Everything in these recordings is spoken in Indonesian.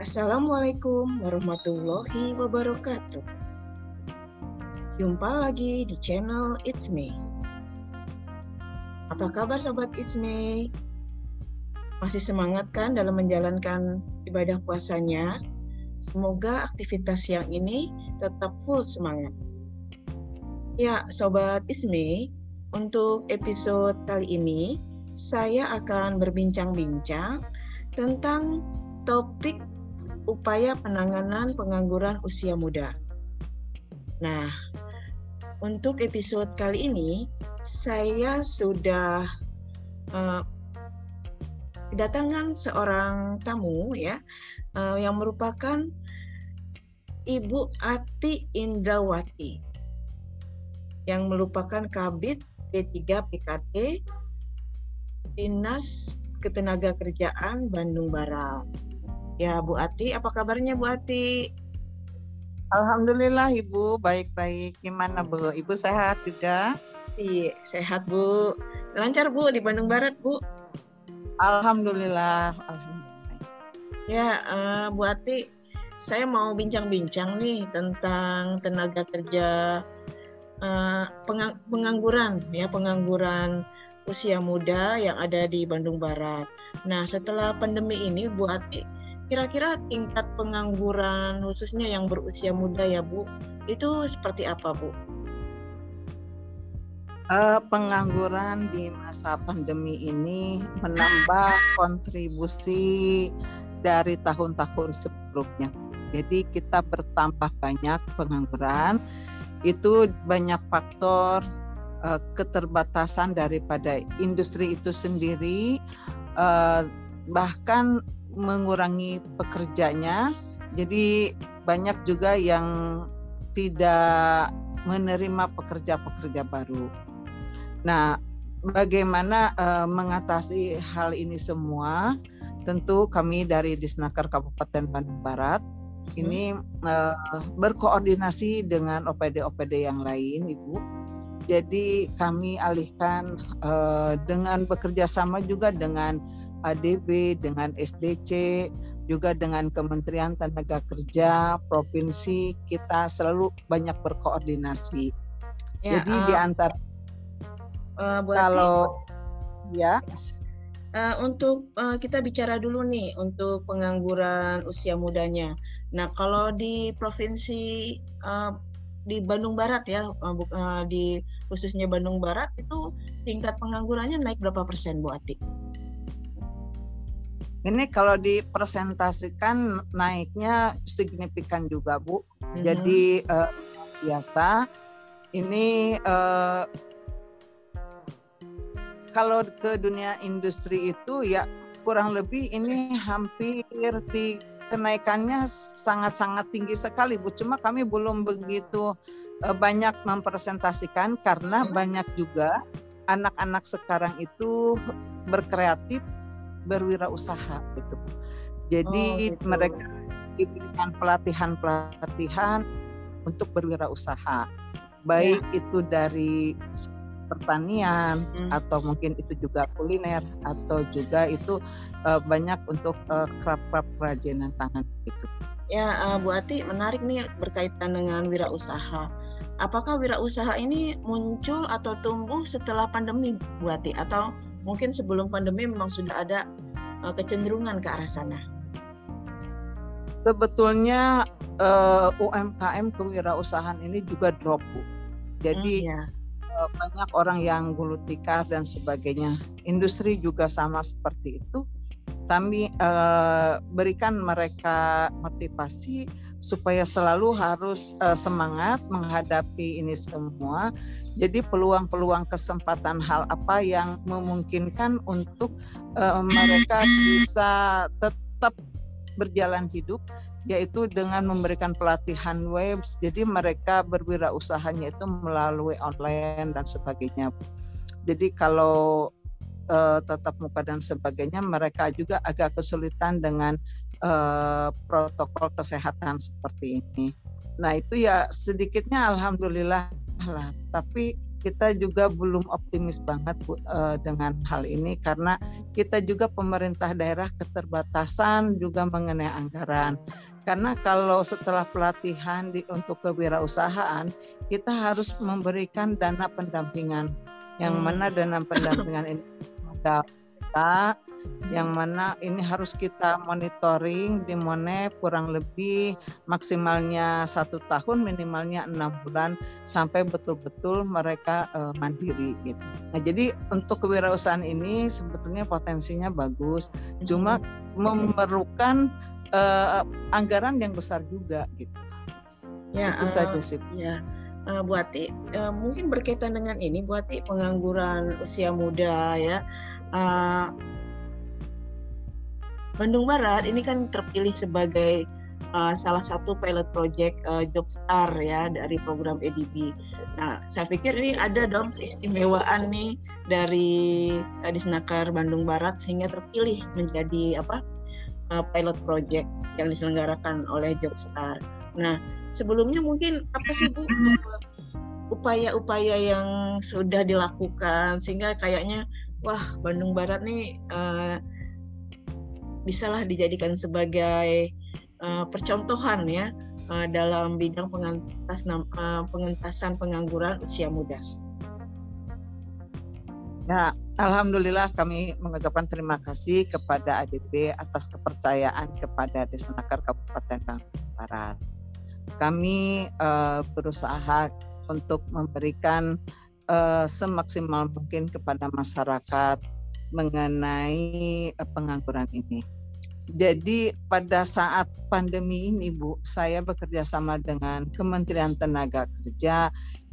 Assalamualaikum warahmatullahi wabarakatuh. Jumpa lagi di channel It's Me. Apa kabar sobat It's Me? Masih semangat kan dalam menjalankan ibadah puasanya? Semoga aktivitas yang ini tetap full semangat. Ya, sobat It's Me, untuk episode kali ini saya akan berbincang-bincang tentang topik upaya penanganan pengangguran usia muda. Nah, untuk episode kali ini saya sudah uh, seorang tamu ya uh, yang merupakan Ibu Ati Indrawati yang merupakan Kabit P3 PKT Dinas Ketenagakerjaan Bandung Barat. Ya, Bu Ati, apa kabarnya Bu Ati? Alhamdulillah Ibu, baik-baik. Gimana Bu? Ibu sehat juga? Iya, sehat Bu. Lancar Bu di Bandung Barat Bu. Alhamdulillah. Alhamdulillah. Ya, uh, Bu Ati, saya mau bincang-bincang nih tentang tenaga kerja uh, pengang pengangguran ya, pengangguran usia muda yang ada di Bandung Barat. Nah, setelah pandemi ini Bu Ati kira-kira tingkat pengangguran khususnya yang berusia muda ya Bu, itu seperti apa Bu? Uh, pengangguran di masa pandemi ini menambah kontribusi dari tahun-tahun sebelumnya. Jadi kita bertambah banyak pengangguran, itu banyak faktor uh, keterbatasan daripada industri itu sendiri, uh, bahkan mengurangi pekerjanya. Jadi banyak juga yang tidak menerima pekerja-pekerja baru. Nah, bagaimana uh, mengatasi hal ini semua? Tentu kami dari Disnaker Kabupaten Bandung Barat ini uh, berkoordinasi dengan OPD-OPD yang lain, Ibu. Jadi kami alihkan uh, dengan bekerja sama juga dengan ADB, dengan SDC, juga dengan Kementerian Tenaga Kerja provinsi kita selalu banyak berkoordinasi. Ya, Jadi uh, di antara uh, kalau ya uh, untuk uh, kita bicara dulu nih untuk pengangguran usia mudanya. Nah kalau di provinsi uh, di Bandung Barat ya uh, di khususnya Bandung Barat itu tingkat penganggurannya naik berapa persen Bu Ati? Ini kalau dipresentasikan naiknya signifikan juga Bu. Mm-hmm. Jadi uh, biasa ini uh, kalau ke dunia industri itu ya kurang lebih ini hampir di kenaikannya sangat-sangat tinggi sekali Bu. Cuma kami belum begitu banyak mempresentasikan karena mm-hmm. banyak juga anak-anak sekarang itu berkreatif berwirausaha gitu. Jadi oh, gitu. mereka diberikan pelatihan-pelatihan untuk berwirausaha. Baik ya. itu dari pertanian hmm. atau mungkin itu juga kuliner atau juga itu uh, banyak untuk uh, craft-craft kerajinan tangan itu. Ya, uh, Bu Ati menarik nih berkaitan dengan wirausaha. Apakah wirausaha ini muncul atau tumbuh setelah pandemi, Bu Ati atau mungkin sebelum pandemi memang sudah ada uh, kecenderungan ke arah sana? Sebetulnya uh, eh, UMKM kewirausahaan ini juga drop bu. Jadi hmm, ya. uh, banyak orang yang gulu tikar dan sebagainya. Industri juga sama seperti itu. Kami uh, berikan mereka motivasi supaya selalu harus uh, semangat menghadapi ini semua. Jadi peluang-peluang kesempatan hal apa yang memungkinkan untuk uh, mereka bisa tetap berjalan hidup yaitu dengan memberikan pelatihan web jadi mereka berwirausahanya itu melalui online dan sebagainya. Jadi kalau uh, tatap muka dan sebagainya mereka juga agak kesulitan dengan uh, protokol kesehatan seperti ini. Nah itu ya sedikitnya alhamdulillah lah. Tapi kita juga belum optimis banget Bu, uh, dengan hal ini karena kita juga pemerintah daerah keterbatasan juga mengenai anggaran. Karena kalau setelah pelatihan di, untuk kewirausahaan, kita harus memberikan dana pendampingan. Yang hmm. mana dana pendampingan ini modal kita yang mana ini harus kita monitoring di Monep kurang lebih maksimalnya satu tahun minimalnya enam bulan sampai betul-betul mereka uh, mandiri gitu. Nah jadi untuk kewirausahaan ini sebetulnya potensinya bagus, cuma memerlukan uh, anggaran yang besar juga gitu. Ya, itu uh, saja sih. Ya. Uh, Buati, uh, mungkin berkaitan dengan ini, Buati pengangguran usia muda ya. Uh, Bandung Barat ini kan terpilih sebagai uh, salah satu pilot project uh, Jobstar ya dari program EDB. Nah, saya pikir ini ada dong keistimewaan nih dari uh, Disnaker Bandung Barat sehingga terpilih menjadi apa uh, pilot project yang diselenggarakan oleh Jobstar. Nah, sebelumnya mungkin apa sih Bu upaya-upaya yang sudah dilakukan sehingga kayaknya wah Bandung Barat nih uh, bisalah dijadikan sebagai uh, percontohan ya uh, dalam bidang pengentas, uh, pengentasan pengangguran usia muda. Ya, Alhamdulillah kami mengucapkan terima kasih kepada ADB atas kepercayaan kepada Desanaker Kabupaten Bandung Barat. Kami uh, berusaha untuk memberikan uh, semaksimal mungkin kepada masyarakat mengenai eh, pengangguran ini. Jadi pada saat pandemi ini Bu, saya bekerja sama dengan Kementerian Tenaga Kerja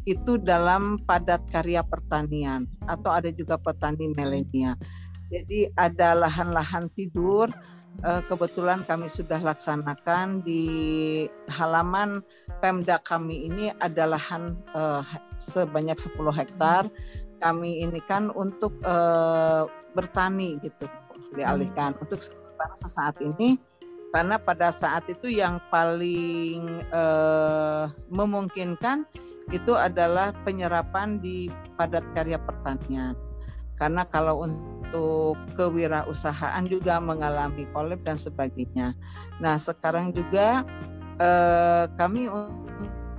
itu dalam padat karya pertanian atau ada juga petani milenial. Jadi ada lahan-lahan tidur kebetulan kami sudah laksanakan di halaman Pemda kami ini ada lahan eh, sebanyak 10 hektar. Kami ini kan untuk bertani gitu dialihkan hmm. untuk sesaat ini karena pada saat itu yang paling eh, memungkinkan itu adalah penyerapan di padat karya pertanian. Karena kalau untuk kewirausahaan juga mengalami kolab dan sebagainya. Nah sekarang juga eh, kami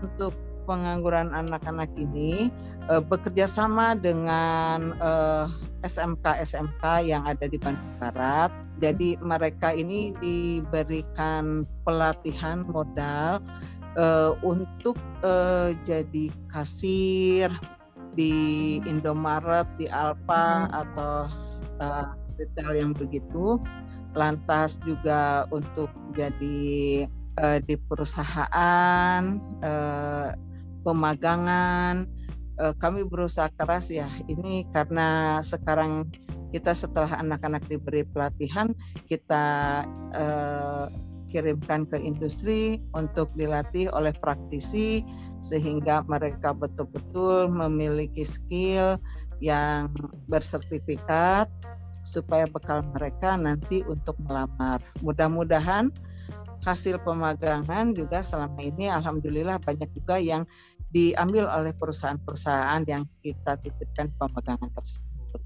untuk pengangguran anak-anak ini uh, bekerja sama dengan eh, SMK-SMK yang ada di Bandung Barat. Jadi mereka ini diberikan pelatihan modal uh, untuk uh, jadi kasir di Indomaret, di Alfa hmm. atau uh, retail yang begitu. Lantas juga untuk jadi uh, di perusahaan, uh, pemagangan, uh, kami berusaha keras ya ini karena sekarang kita setelah anak-anak diberi pelatihan kita uh, kirimkan ke industri untuk dilatih oleh praktisi sehingga mereka betul-betul memiliki skill yang bersertifikat supaya bekal mereka nanti untuk melamar. Mudah-mudahan hasil pemagangan juga selama ini alhamdulillah banyak juga yang diambil oleh perusahaan-perusahaan yang kita titipkan pemagangan tersebut.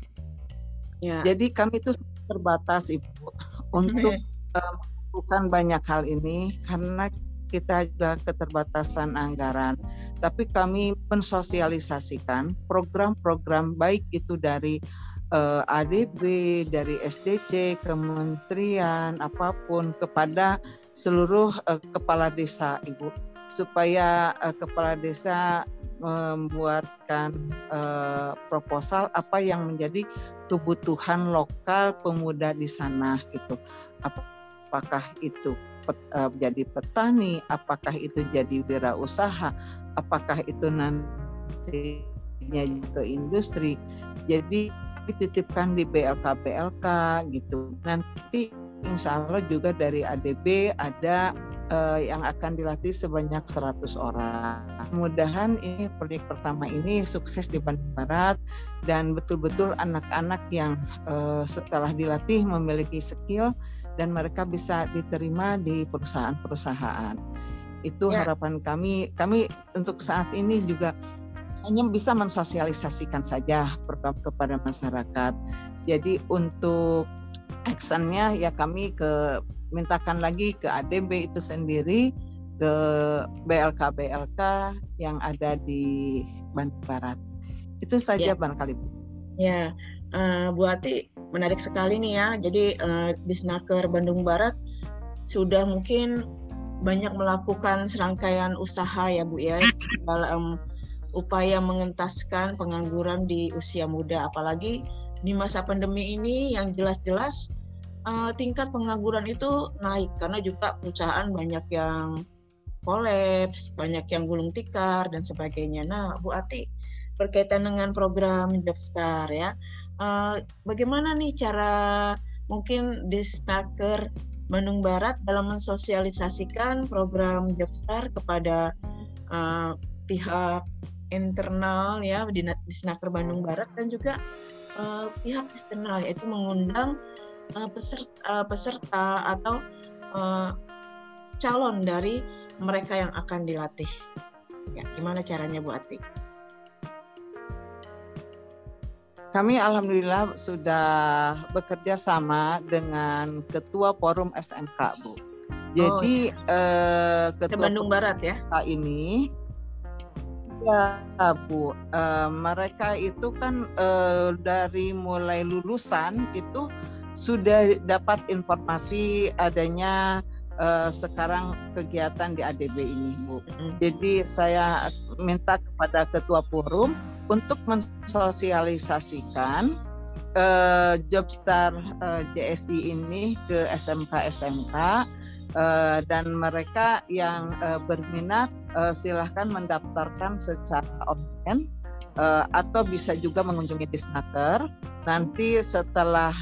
Ya. Jadi kami itu terbatas ibu untuk uh, melakukan banyak hal ini karena kita juga keterbatasan anggaran. Tapi kami mensosialisasikan program-program baik itu dari eh, ADB, dari SDC, kementerian apa pun kepada seluruh uh, kepala desa ibu supaya uh, kepala desa membuatkan uh, proposal apa yang menjadi kebutuhan lokal pemuda di sana gitu. Apakah itu pet, uh, jadi petani, apakah itu jadi wirausaha, apakah itu nantinya ke industri. Jadi dititipkan di BLK BLK gitu. Nanti insya Allah juga dari ADB ada uh, yang akan dilatih sebanyak 100 orang. Mudahan ini proyek pertama ini sukses di Bandung Barat dan betul-betul anak-anak yang uh, setelah dilatih memiliki skill dan mereka bisa diterima di perusahaan-perusahaan. Itu ya. harapan kami. Kami untuk saat ini juga hanya bisa mensosialisasikan saja program kepada masyarakat. Jadi untuk actionnya ya kami ke mintakan lagi ke ADB itu sendiri ke BLK BLK yang ada di Bandung Barat. Itu saja ya. barangkali Bu. Ya, uh, Bu Ati menarik sekali nih ya. Jadi uh, di Snaker Bandung Barat sudah mungkin banyak melakukan serangkaian usaha ya Bu ya dalam upaya mengentaskan pengangguran di usia muda apalagi di masa pandemi ini yang jelas-jelas uh, tingkat pengangguran itu naik karena juga perusahaan banyak yang kolaps, banyak yang gulung tikar dan sebagainya. Nah, Bu Ati berkaitan dengan program Jobstar ya, uh, bagaimana nih cara mungkin di Snaker Bandung Barat dalam mensosialisasikan program Jobstar kepada uh, pihak internal ya di, di Bandung Barat dan juga uh, pihak eksternal yaitu mengundang uh, peserta, uh, peserta atau uh, calon dari mereka yang akan dilatih. Ya, gimana caranya Bu Ati? Kami alhamdulillah sudah bekerja sama dengan Ketua Forum SMK, Bu. Jadi oh, eh, Ketua Bandung Barat ya. Ini ya Bu, eh, mereka itu kan eh, dari mulai lulusan itu sudah dapat informasi adanya eh, sekarang kegiatan di ADB ini, Bu. Jadi saya minta kepada Ketua Forum untuk mensosialisasikan uh, Jobstar uh, eh, JSI ini ke SMK SMK uh, eh, dan mereka yang uh, berminat uh, silahkan mendaftarkan secara online uh, atau bisa juga mengunjungi Disnaker. Nanti setelah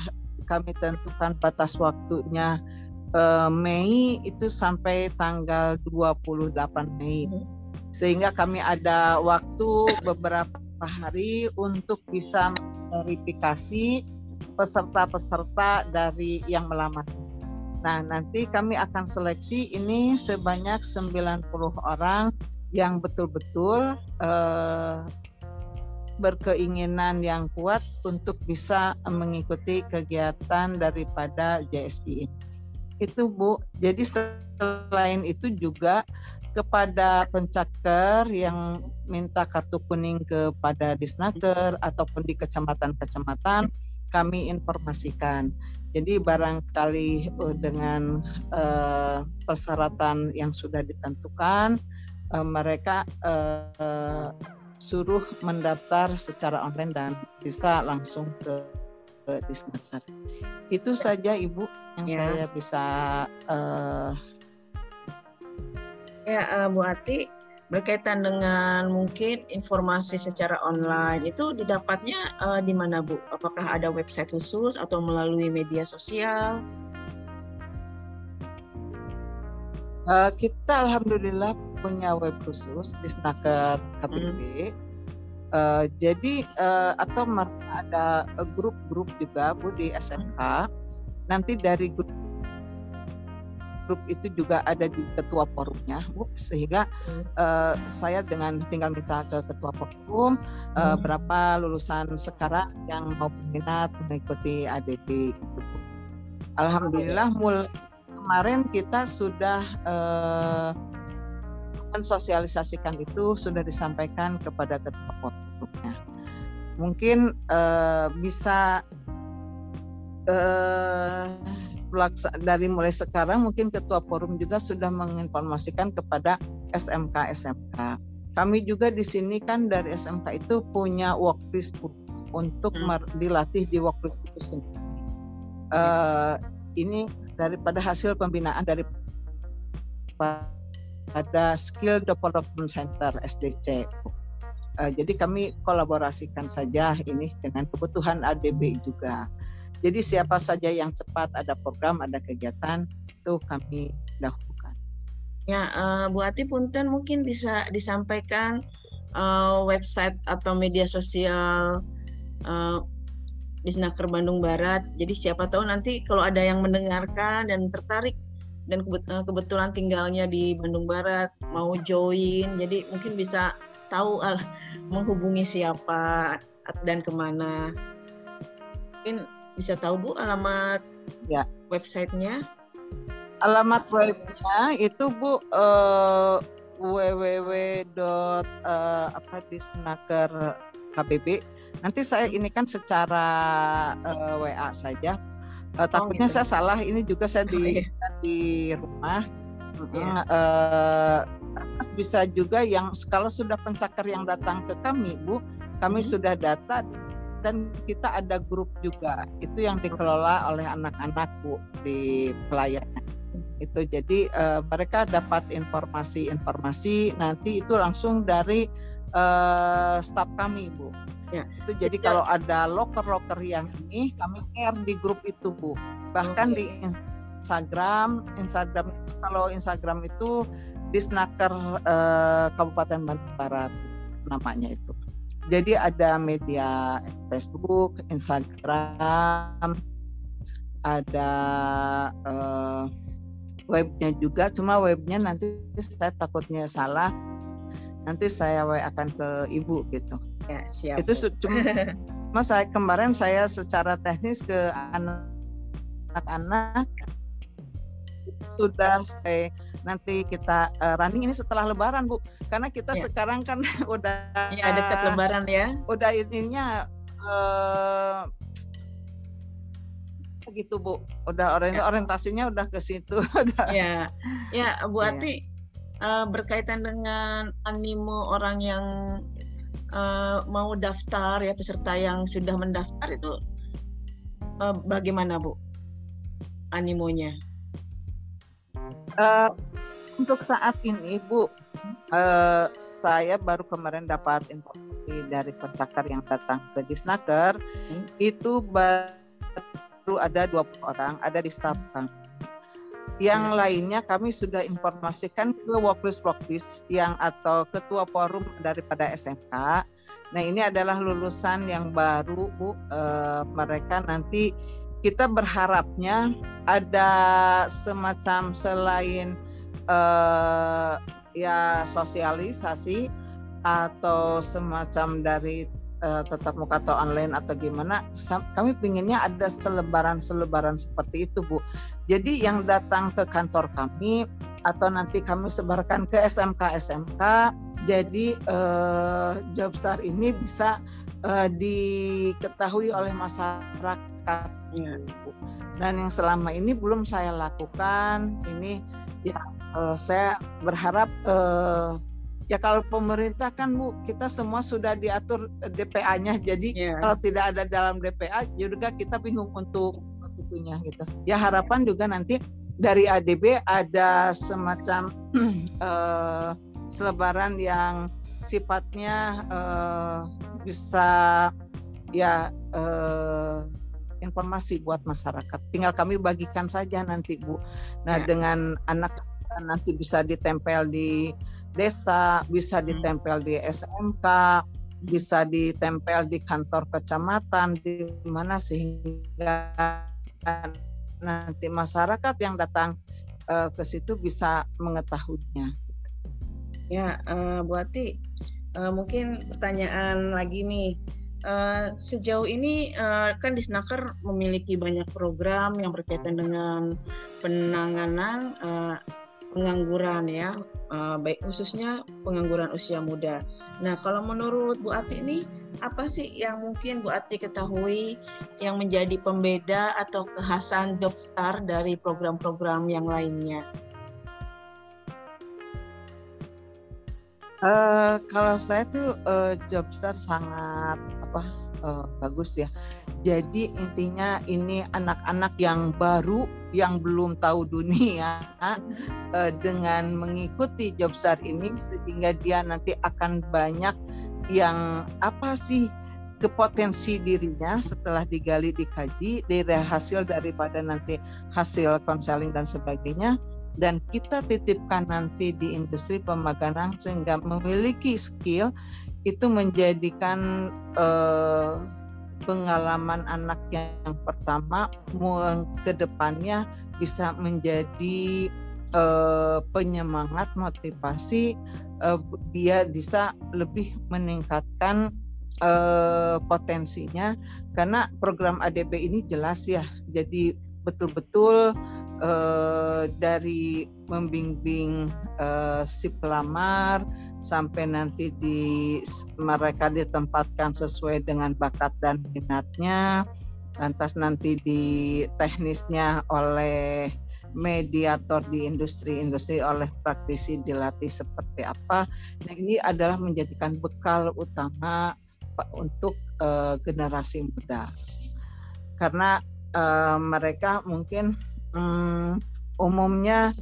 kami tentukan batas waktunya uh, Mei itu sampai tanggal 28 Mei. Hmm. Sehingga kami ada waktu beberapa hari untuk bisa verifikasi peserta-peserta dari yang melamar. Nah, nanti kami akan seleksi ini sebanyak 90 orang yang betul-betul eh, berkeinginan yang kuat untuk bisa mengikuti kegiatan daripada JSI. Itu Bu. Jadi selain itu juga kepada pencaker yang minta kartu kuning kepada disnaker ataupun di kecamatan-kecamatan kami informasikan. Jadi barangkali uh, dengan uh, persyaratan yang sudah ditentukan uh, mereka uh, suruh mendaftar secara online dan bisa langsung ke, ke disnaker. Itu saja Ibu yang ya. saya bisa uh, Ya, uh, Bu Ati, berkaitan dengan mungkin informasi secara online itu didapatnya uh, di mana Bu? Apakah ada website khusus atau melalui media sosial? Uh, kita alhamdulillah punya web khusus di Snaker KPP. Hmm. Uh, jadi uh, atau ada grup-grup juga Bu di SMK. Nanti dari grup grup itu juga ada di ketua forumnya Bu sehingga hmm. uh, saya dengan tinggal minta ke ketua forum uh, berapa lulusan sekarang yang mau minat mengikuti ADP gitu. Alhamdulillah mulai kemarin kita sudah uh, mensosialisasikan itu sudah disampaikan kepada ketua forumnya. Mungkin uh, bisa uh, dari mulai sekarang mungkin ketua forum juga sudah menginformasikan kepada SMK SMK. Kami juga di sini kan dari SMK itu punya workplace untuk hmm. dilatih di workplace itu sendiri. Uh, ini daripada hasil pembinaan dari pada Skill Development Center SDC. Uh, jadi kami kolaborasikan saja ini dengan kebutuhan ADB juga. Jadi siapa saja yang cepat ada program, ada kegiatan itu kami lakukan. Ya, uh, Bu Ati Punten mungkin bisa disampaikan uh, website atau media sosial uh, di Snaker Bandung Barat. Jadi siapa tahu nanti kalau ada yang mendengarkan dan tertarik dan kebetulan tinggalnya di Bandung Barat mau join, jadi mungkin bisa tahu uh, menghubungi siapa dan ke mana. Mungkin bisa tahu Bu alamat ya websitenya? Alamat webnya itu Bu uh, www. Uh, apa disnaker KBB. Nanti saya ini kan secara uh, WA saja. Uh, takutnya oh, gitu. saya salah. Ini juga saya di oh, iya. di rumah. Yeah. Uh, bisa juga yang kalau sudah pencakar yang datang ke kami, Bu, kami hmm. sudah data dan kita ada grup juga. Itu yang dikelola oleh anak-anak Bu di pelayanan. Itu jadi uh, mereka dapat informasi-informasi nanti itu langsung dari uh, staf kami, Bu. Ya. Itu jadi ya. kalau ada loker-loker yang ini kami share di grup itu, Bu. Bahkan okay. di Instagram, Instagram kalau Instagram itu di Snaker eh, Kabupaten Bandung Barat namanya itu. Jadi ada media Facebook, Instagram, ada eh, webnya juga. Cuma webnya nanti saya takutnya salah. Nanti saya wa akan ke ibu gitu. Ya siap. Itu cuma saya kemarin saya secara teknis ke anak-anak sudah saya nanti kita uh, running ini setelah Lebaran bu, karena kita ya. sekarang kan udah ya, dekat Lebaran ya. Udah ininya uh, gitu bu, udah orient ya. orientasinya udah ke situ. ya, ya Bu iya. Ati ya. uh, berkaitan dengan animo orang yang uh, mau daftar ya peserta yang sudah mendaftar itu uh, bagaimana bu animonya? Uh, untuk saat ini, Bu, uh, saya baru kemarin dapat informasi dari pencakar yang datang ke Disnaker, hmm. itu baru ada 20 orang, ada di staf kami. Yang hmm. lainnya kami sudah informasikan ke Workplace yang atau ketua forum daripada SMK. Nah ini adalah lulusan yang baru, Bu. Uh, mereka nanti kita berharapnya ada semacam selain uh, ya sosialisasi atau semacam dari uh, tetap muka atau online atau gimana kami pinginnya ada selebaran-selebaran seperti itu Bu. Jadi yang datang ke kantor kami atau nanti kami sebarkan ke SMK SMK jadi uh, Jobstar ini bisa uh, diketahui oleh masyarakat Iya. Dan yang selama ini belum saya lakukan ini ya uh, saya berharap uh, ya kalau pemerintah kan Bu kita semua sudah diatur DPA-nya jadi yeah. kalau tidak ada dalam DPA juga kita bingung untuk itunya gitu. Ya harapan juga nanti dari ADB ada semacam uh, selebaran yang sifatnya uh, bisa ya uh, informasi buat masyarakat. Tinggal kami bagikan saja nanti Bu. Nah ya. dengan anak nanti bisa ditempel di desa, bisa hmm. ditempel di SMK, bisa ditempel di kantor kecamatan, di mana sehingga nanti masyarakat yang datang uh, ke situ bisa mengetahuinya. Ya, uh, Bu Ati, uh, mungkin pertanyaan lagi nih Uh, sejauh ini uh, kan Disnaker memiliki banyak program yang berkaitan dengan penanganan uh, pengangguran ya, uh, baik khususnya pengangguran usia muda. Nah, kalau menurut Bu Ati ini apa sih yang mungkin Bu Ati ketahui yang menjadi pembeda atau kekhasan Jobstar dari program-program yang lainnya? Uh, kalau saya tuh uh, Jobstar sangat apa uh, bagus ya. Jadi intinya ini anak-anak yang baru yang belum tahu dunia uh, dengan mengikuti Jobstar ini sehingga dia nanti akan banyak yang apa sih kepotensi dirinya setelah digali dikaji dari hasil daripada nanti hasil konseling dan sebagainya dan kita titipkan nanti di industri pemagangan sehingga memiliki skill itu menjadikan eh, pengalaman anak yang pertama ke depannya bisa menjadi uh, penyemangat motivasi uh, dia bisa lebih meningkatkan uh, potensinya. Karena program ADB ini jelas ya jadi betul-betul uh, dari membimbing uh, si pelamar sampai nanti di mereka ditempatkan sesuai dengan bakat dan minatnya lantas nanti di teknisnya oleh mediator di industri-industri oleh praktisi dilatih seperti apa. Nah ini adalah menjadikan bekal utama untuk uh, generasi muda karena uh, mereka mungkin um, umumnya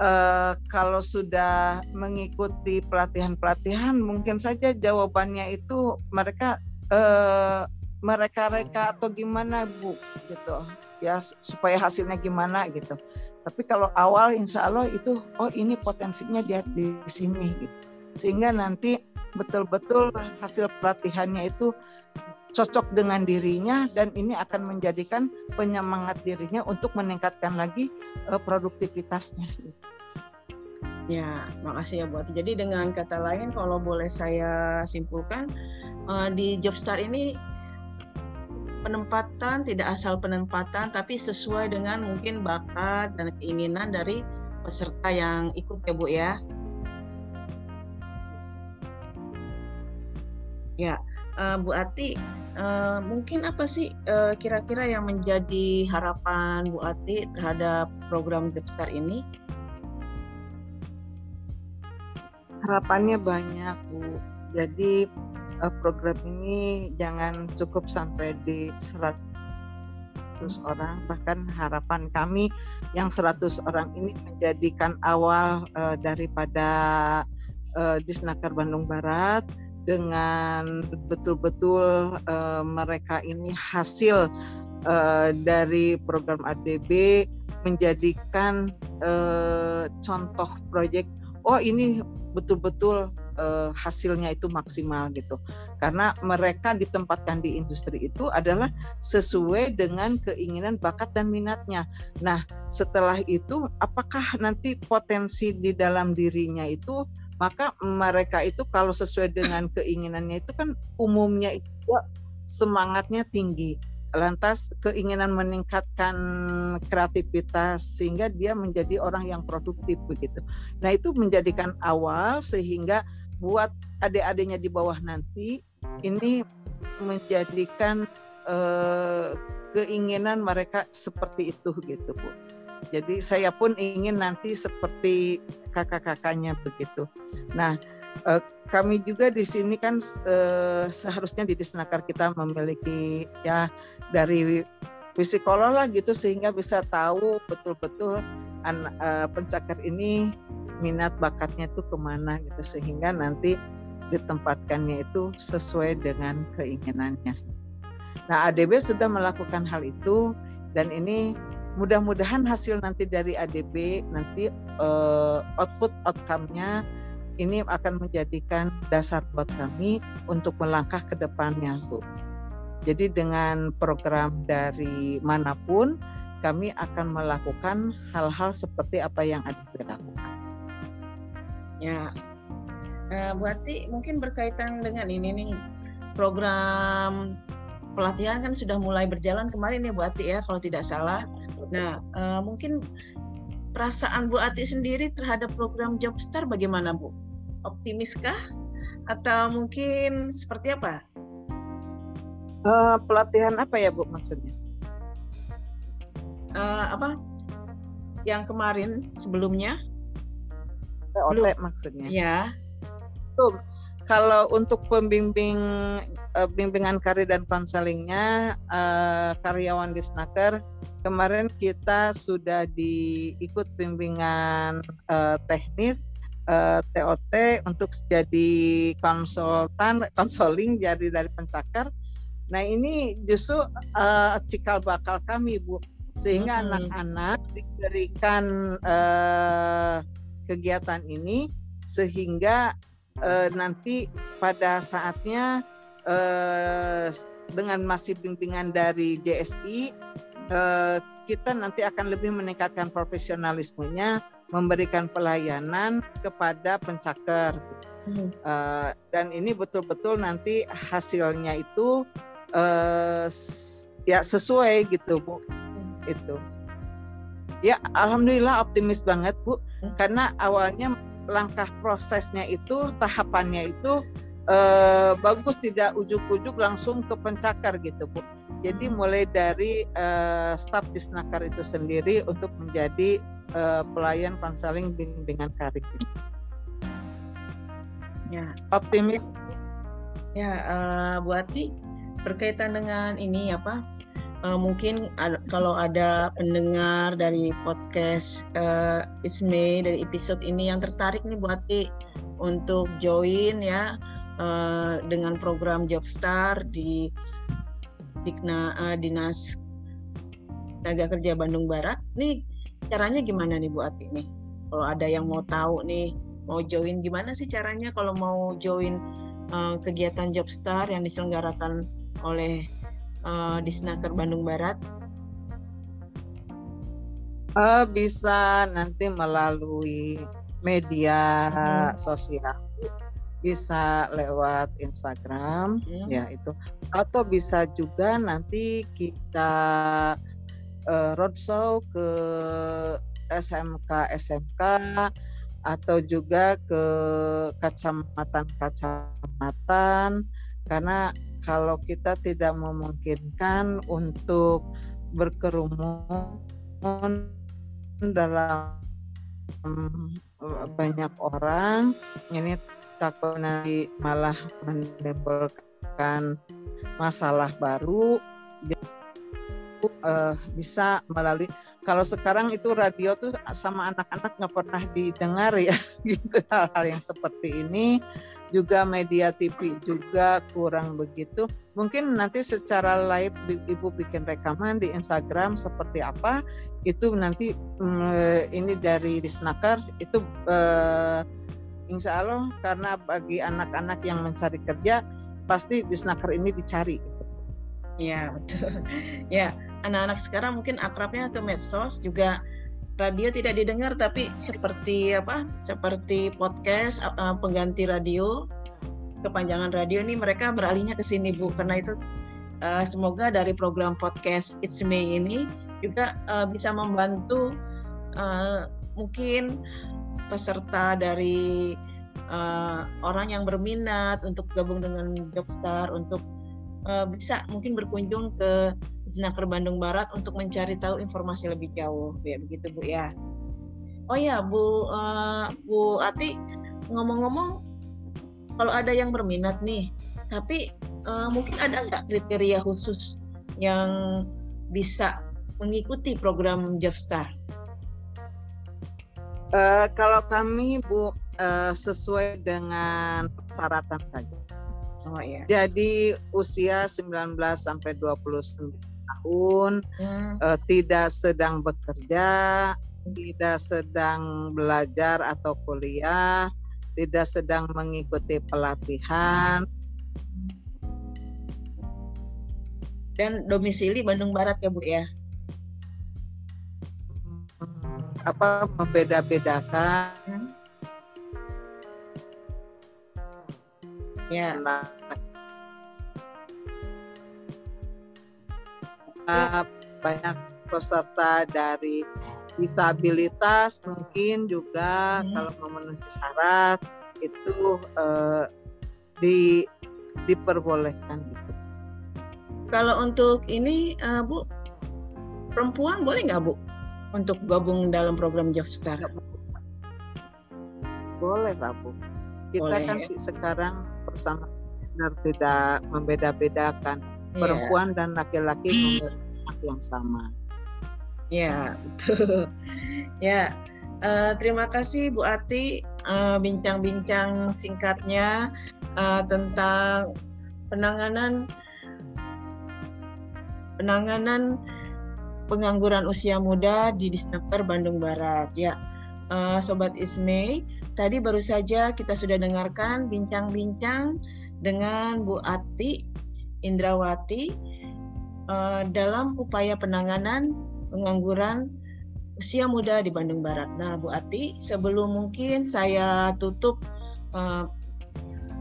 uh, kalau sudah mengikuti pelatihan-pelatihan mungkin saja jawabannya itu mereka uh, mereka-reka atau gimana bu? Gitu. Ya supaya hasilnya gimana gitu. Tapi kalau awal insya Allah itu oh ini potensinya dia di sini gitu. sehingga nanti betul-betul hasil pelatihannya itu cocok dengan dirinya dan ini akan menjadikan penyemangat dirinya untuk meningkatkan lagi uh, produktivitasnya. Ya, makasih ya buat. Jadi dengan kata lain, kalau boleh saya simpulkan uh, di Jobstar ini penempatan tidak asal penempatan tapi sesuai dengan mungkin bakat dan keinginan dari peserta yang ikut ya Bu ya. Ya, uh, Bu Ati, uh, mungkin apa sih kira kira-kira yang menjadi harapan Bu Ati terhadap program Jobstar ini? Harapannya banyak Bu. Jadi uh, program ini jangan cukup sampai di 100 orang bahkan harapan kami yang 100 orang ini menjadikan awal uh, daripada uh, Disnaker Bandung Barat dengan betul-betul uh, mereka ini hasil uh, dari program ADB menjadikan uh, contoh proyek oh ini betul-betul uh, hasilnya itu maksimal gitu. Karena mereka ditempatkan di industri itu adalah sesuai dengan keinginan bakat dan minatnya. Nah, setelah itu apakah nanti potensi di dalam dirinya itu maka mereka itu kalau sesuai dengan keinginannya itu kan umumnya itu semangatnya tinggi lantas keinginan meningkatkan kreativitas sehingga dia menjadi orang yang produktif begitu. Nah, itu menjadikan awal sehingga buat adik-adiknya di bawah nanti ini menjadikan eh, keinginan mereka seperti itu gitu Bu. Jadi saya pun ingin nanti seperti kakak-kakaknya begitu. Nah eh, kami juga di sini kan eh, seharusnya di Disnaker kita memiliki ya dari psikolog lah gitu sehingga bisa tahu betul-betul uh, pencakar ini minat bakatnya itu ke mana gitu sehingga nanti ditempatkannya itu sesuai dengan keinginannya. Nah ADB sudah melakukan hal itu dan ini mudah-mudahan hasil nanti dari ADB nanti uh, output outcome-nya ini akan menjadikan dasar buat kami untuk melangkah ke depannya Bu. Jadi dengan program dari mana pun kami akan melakukan hal-hal seperti apa yang ADB lakukan. Ya, uh, berarti mungkin berkaitan dengan ini nih program pelatihan kan sudah mulai berjalan kemarin ya Bu Ati ya kalau tidak salah. Nah, uh, mungkin perasaan Bu Ati sendiri terhadap program Jobstar bagaimana Bu? Optimiskah atau mungkin seperti apa? Uh, pelatihan apa ya Bu maksudnya? Uh, apa? Yang kemarin sebelumnya TOT Belum. maksudnya. Ya. Tuh, kalau untuk pembimbing bimbingan karir dan konselingnya uh, karyawan di Snaker kemarin kita sudah diikut bimbingan uh, teknis uh, TOT untuk jadi konsultan konseling jadi dari pencakar. Nah ini justru uh, cikal bakal kami bu sehingga anak-anak hmm. diberikan uh, kegiatan ini sehingga uh, nanti pada saatnya uh, dengan masih bimbingan dari JSI eh, kita nanti akan lebih meningkatkan profesionalismenya, memberikan pelayanan kepada pencaker. Hmm. Uh, dan ini betul-betul nanti hasilnya itu uh, ya sesuai gitu bu, hmm. itu. Ya alhamdulillah optimis banget bu, hmm. karena awalnya langkah prosesnya itu tahapannya itu uh, bagus tidak ujuk-ujuk langsung ke pencakar gitu bu. Jadi hmm. mulai dari uh, staf disnaker itu sendiri untuk menjadi uh, pelayan konseling bimbingan karir. Ya. Optimis. Ya, uh, Bu Ati berkaitan dengan ini apa? Uh, mungkin ada, kalau ada pendengar dari podcast uh, It's Me dari episode ini yang tertarik nih Bu Ati untuk join ya uh, dengan program Jobstar di Dikna uh, Dinas Tenaga Kerja Bandung Barat. Nih caranya gimana nih Bu Ati nih? Kalau ada yang mau tahu nih mau join gimana sih caranya kalau mau join uh, kegiatan Jobstar yang diselenggarakan oleh uh, Disnaker Bandung Barat? Uh, bisa nanti melalui media hmm. sosial bisa lewat Instagram hmm. ya itu atau bisa juga nanti kita uh, roadshow ke SMK SMK atau juga ke kacamatan-kacamatan karena kalau kita tidak memungkinkan untuk berkerumun dalam banyak orang ini nanti malah menimbulkan masalah baru uh, bisa melalui kalau sekarang itu radio tuh sama anak-anak nggak pernah didengar ya gitu hal-hal yang seperti ini. Juga media TV juga kurang begitu. Mungkin nanti secara live ibu bikin rekaman di Instagram seperti apa itu nanti mm, ini dari Disnaker itu uh, Insya Allah karena bagi anak-anak yang mencari kerja pasti Disnaker ini dicari. Ya betul. Ya anak-anak sekarang mungkin akrabnya ke medsos juga radio tidak didengar tapi seperti apa seperti podcast uh, pengganti radio kepanjangan radio ini mereka beralihnya ke sini Bu karena itu uh, semoga dari program podcast It's Me ini juga bisa membantu mungkin peserta dari uh, orang yang berminat untuk gabung dengan Jobstar untuk uh, bisa mungkin berkunjung ke Jenaker Bandung Barat untuk mencari tahu informasi lebih jauh ya begitu Bu ya. Oh ya Bu uh, Bu Ati ngomong-ngomong kalau ada yang berminat nih tapi uh, mungkin ada nggak kriteria khusus yang bisa mengikuti program Jobstar? Uh, kalau kami Bu uh, sesuai dengan persyaratan saja. Oh iya. Jadi usia 19 sampai 29 tahun, hmm. uh, tidak sedang bekerja, tidak sedang belajar atau kuliah, tidak sedang mengikuti pelatihan. Dan domisili Bandung Barat ya Bu ya? Apa membeda-bedakan? Ya. Nah, banyak peserta dari disabilitas mungkin juga hmm. kalau memenuhi syarat itu eh, di diperbolehkan gitu. Kalau untuk ini uh, Bu perempuan boleh nggak Bu untuk gabung dalam program Jobstar? Boleh lah Bu. Kita boleh, kan ya? sekarang bersama tidak membeda-bedakan yeah. perempuan dan laki-laki memiliki yang sama. Ya, betul. ya, uh, terima kasih Bu Ati bincang eh, bincang-bincang singkatnya uh, tentang penanganan penanganan pengangguran usia muda di Disnaker Bandung Barat. Ya, uh, Sobat Isme, tadi baru saja kita sudah dengarkan bincang-bincang dengan Bu Ati Indrawati uh, dalam upaya penanganan pengangguran usia muda di Bandung Barat. Nah, Bu Ati, sebelum mungkin saya tutup uh,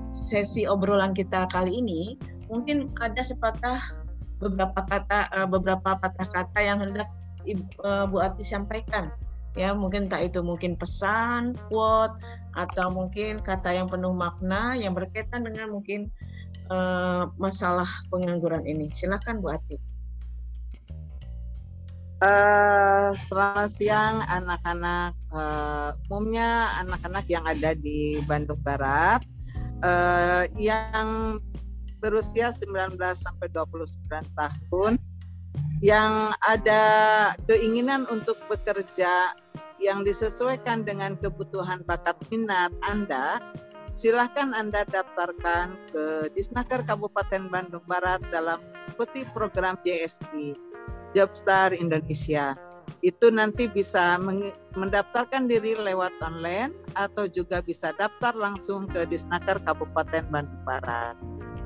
sesi obrolan kita kali ini, mungkin ada sepatah beberapa kata uh, beberapa patah kata yang hendak uh, Bu Ati sampaikan. Ya, mungkin tak itu mungkin pesan, quote, atau mungkin kata yang penuh makna yang berkaitan dengan mungkin uh, masalah pengangguran ini. Silakan Bu Ati. Uh, selamat siang anak-anak uh, umumnya anak-anak yang ada di Bandung Barat uh, yang berusia 19 sampai 29 tahun yang ada keinginan untuk bekerja yang disesuaikan dengan kebutuhan bakat minat Anda, silahkan Anda daftarkan ke Disnaker Kabupaten Bandung Barat dalam putih program JSI Jobstar Indonesia. Itu nanti bisa mendaftarkan diri lewat online atau juga bisa daftar langsung ke Disnaker Kabupaten Bandung Barat.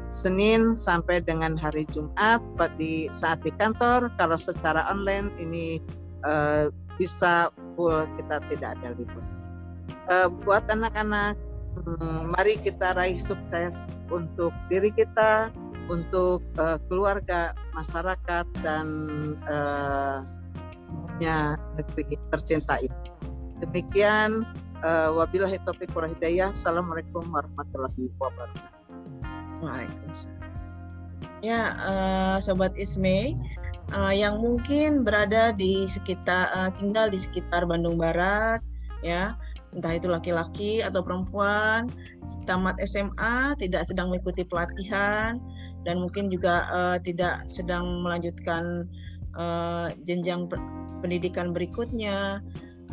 Senin sampai dengan hari Jumat di saat di kantor kalau secara online ini uh, bisa full kita tidak ada libur. Uh, buat anak-anak hmm, mari kita raih sukses untuk diri kita, untuk uh, keluarga, masyarakat dan uh, negeri tercinta ini. Demikian wabillahi taufiq wal hidayah. Assalamualaikum warahmatullahi wabarakatuh. Waalaikumsalam. Ya, uh, sobat Isme uh, yang mungkin berada di sekitar uh, tinggal di sekitar Bandung Barat, ya entah itu laki-laki atau perempuan, tamat SMA tidak sedang mengikuti pelatihan dan mungkin juga uh, tidak sedang melanjutkan uh, jenjang pendidikan berikutnya.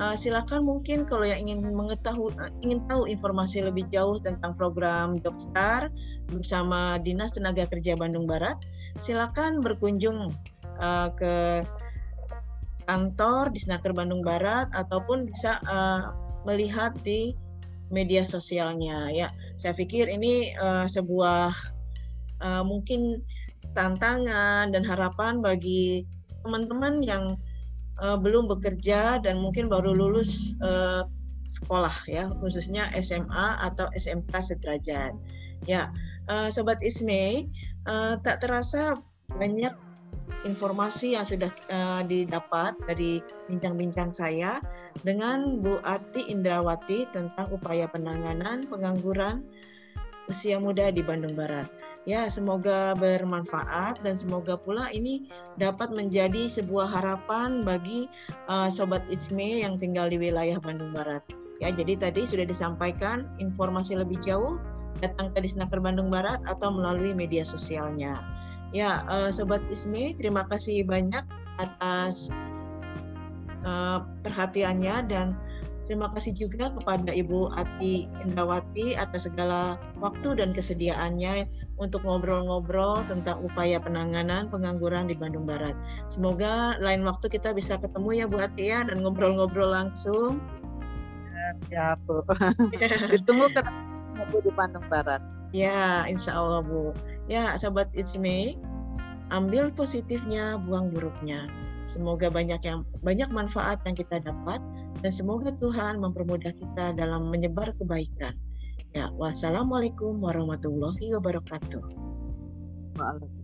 Uh, silakan mungkin kalau yang ingin mengetahui ingin tahu informasi lebih jauh tentang program Jobstar bersama Dinas Tenaga Kerja Bandung Barat, silakan berkunjung uh, ke kantor di Snaker Bandung Barat ataupun bisa uh, melihat di media sosialnya ya. Saya pikir ini uh, sebuah uh, mungkin tantangan dan harapan bagi teman-teman yang uh, belum bekerja dan mungkin baru lulus uh, sekolah ya khususnya SMA atau SMK sederajat ya uh, sobat Isme uh, tak terasa banyak informasi yang sudah uh, didapat dari bincang-bincang saya dengan Bu Ati Indrawati tentang upaya penanganan pengangguran usia muda di Bandung Barat. Ya, semoga bermanfaat dan semoga pula ini dapat menjadi sebuah harapan bagi uh, sobat Itsme yang tinggal di wilayah Bandung Barat. Ya, jadi tadi sudah disampaikan informasi lebih jauh datang ke Disnaker Bandung Barat atau melalui media sosialnya. Ya, uh, sobat Isme, terima kasih banyak atas uh, perhatiannya dan Terima kasih juga kepada Ibu Ati Indrawati atas segala waktu dan kesediaannya untuk ngobrol-ngobrol tentang upaya penanganan pengangguran di Bandung Barat. Semoga lain waktu kita bisa ketemu ya Bu Ati ya dan ngobrol-ngobrol langsung. Ya, Bu. Ditunggu ketemu di Bandung Barat. Ya, insya Allah Bu. Ya, sahabat It's Me, ambil positifnya, buang buruknya. Semoga banyak yang banyak manfaat yang kita dapat dan semoga Tuhan mempermudah kita dalam menyebar kebaikan. Ya, wassalamualaikum warahmatullahi wabarakatuh. Waalaikumsalam.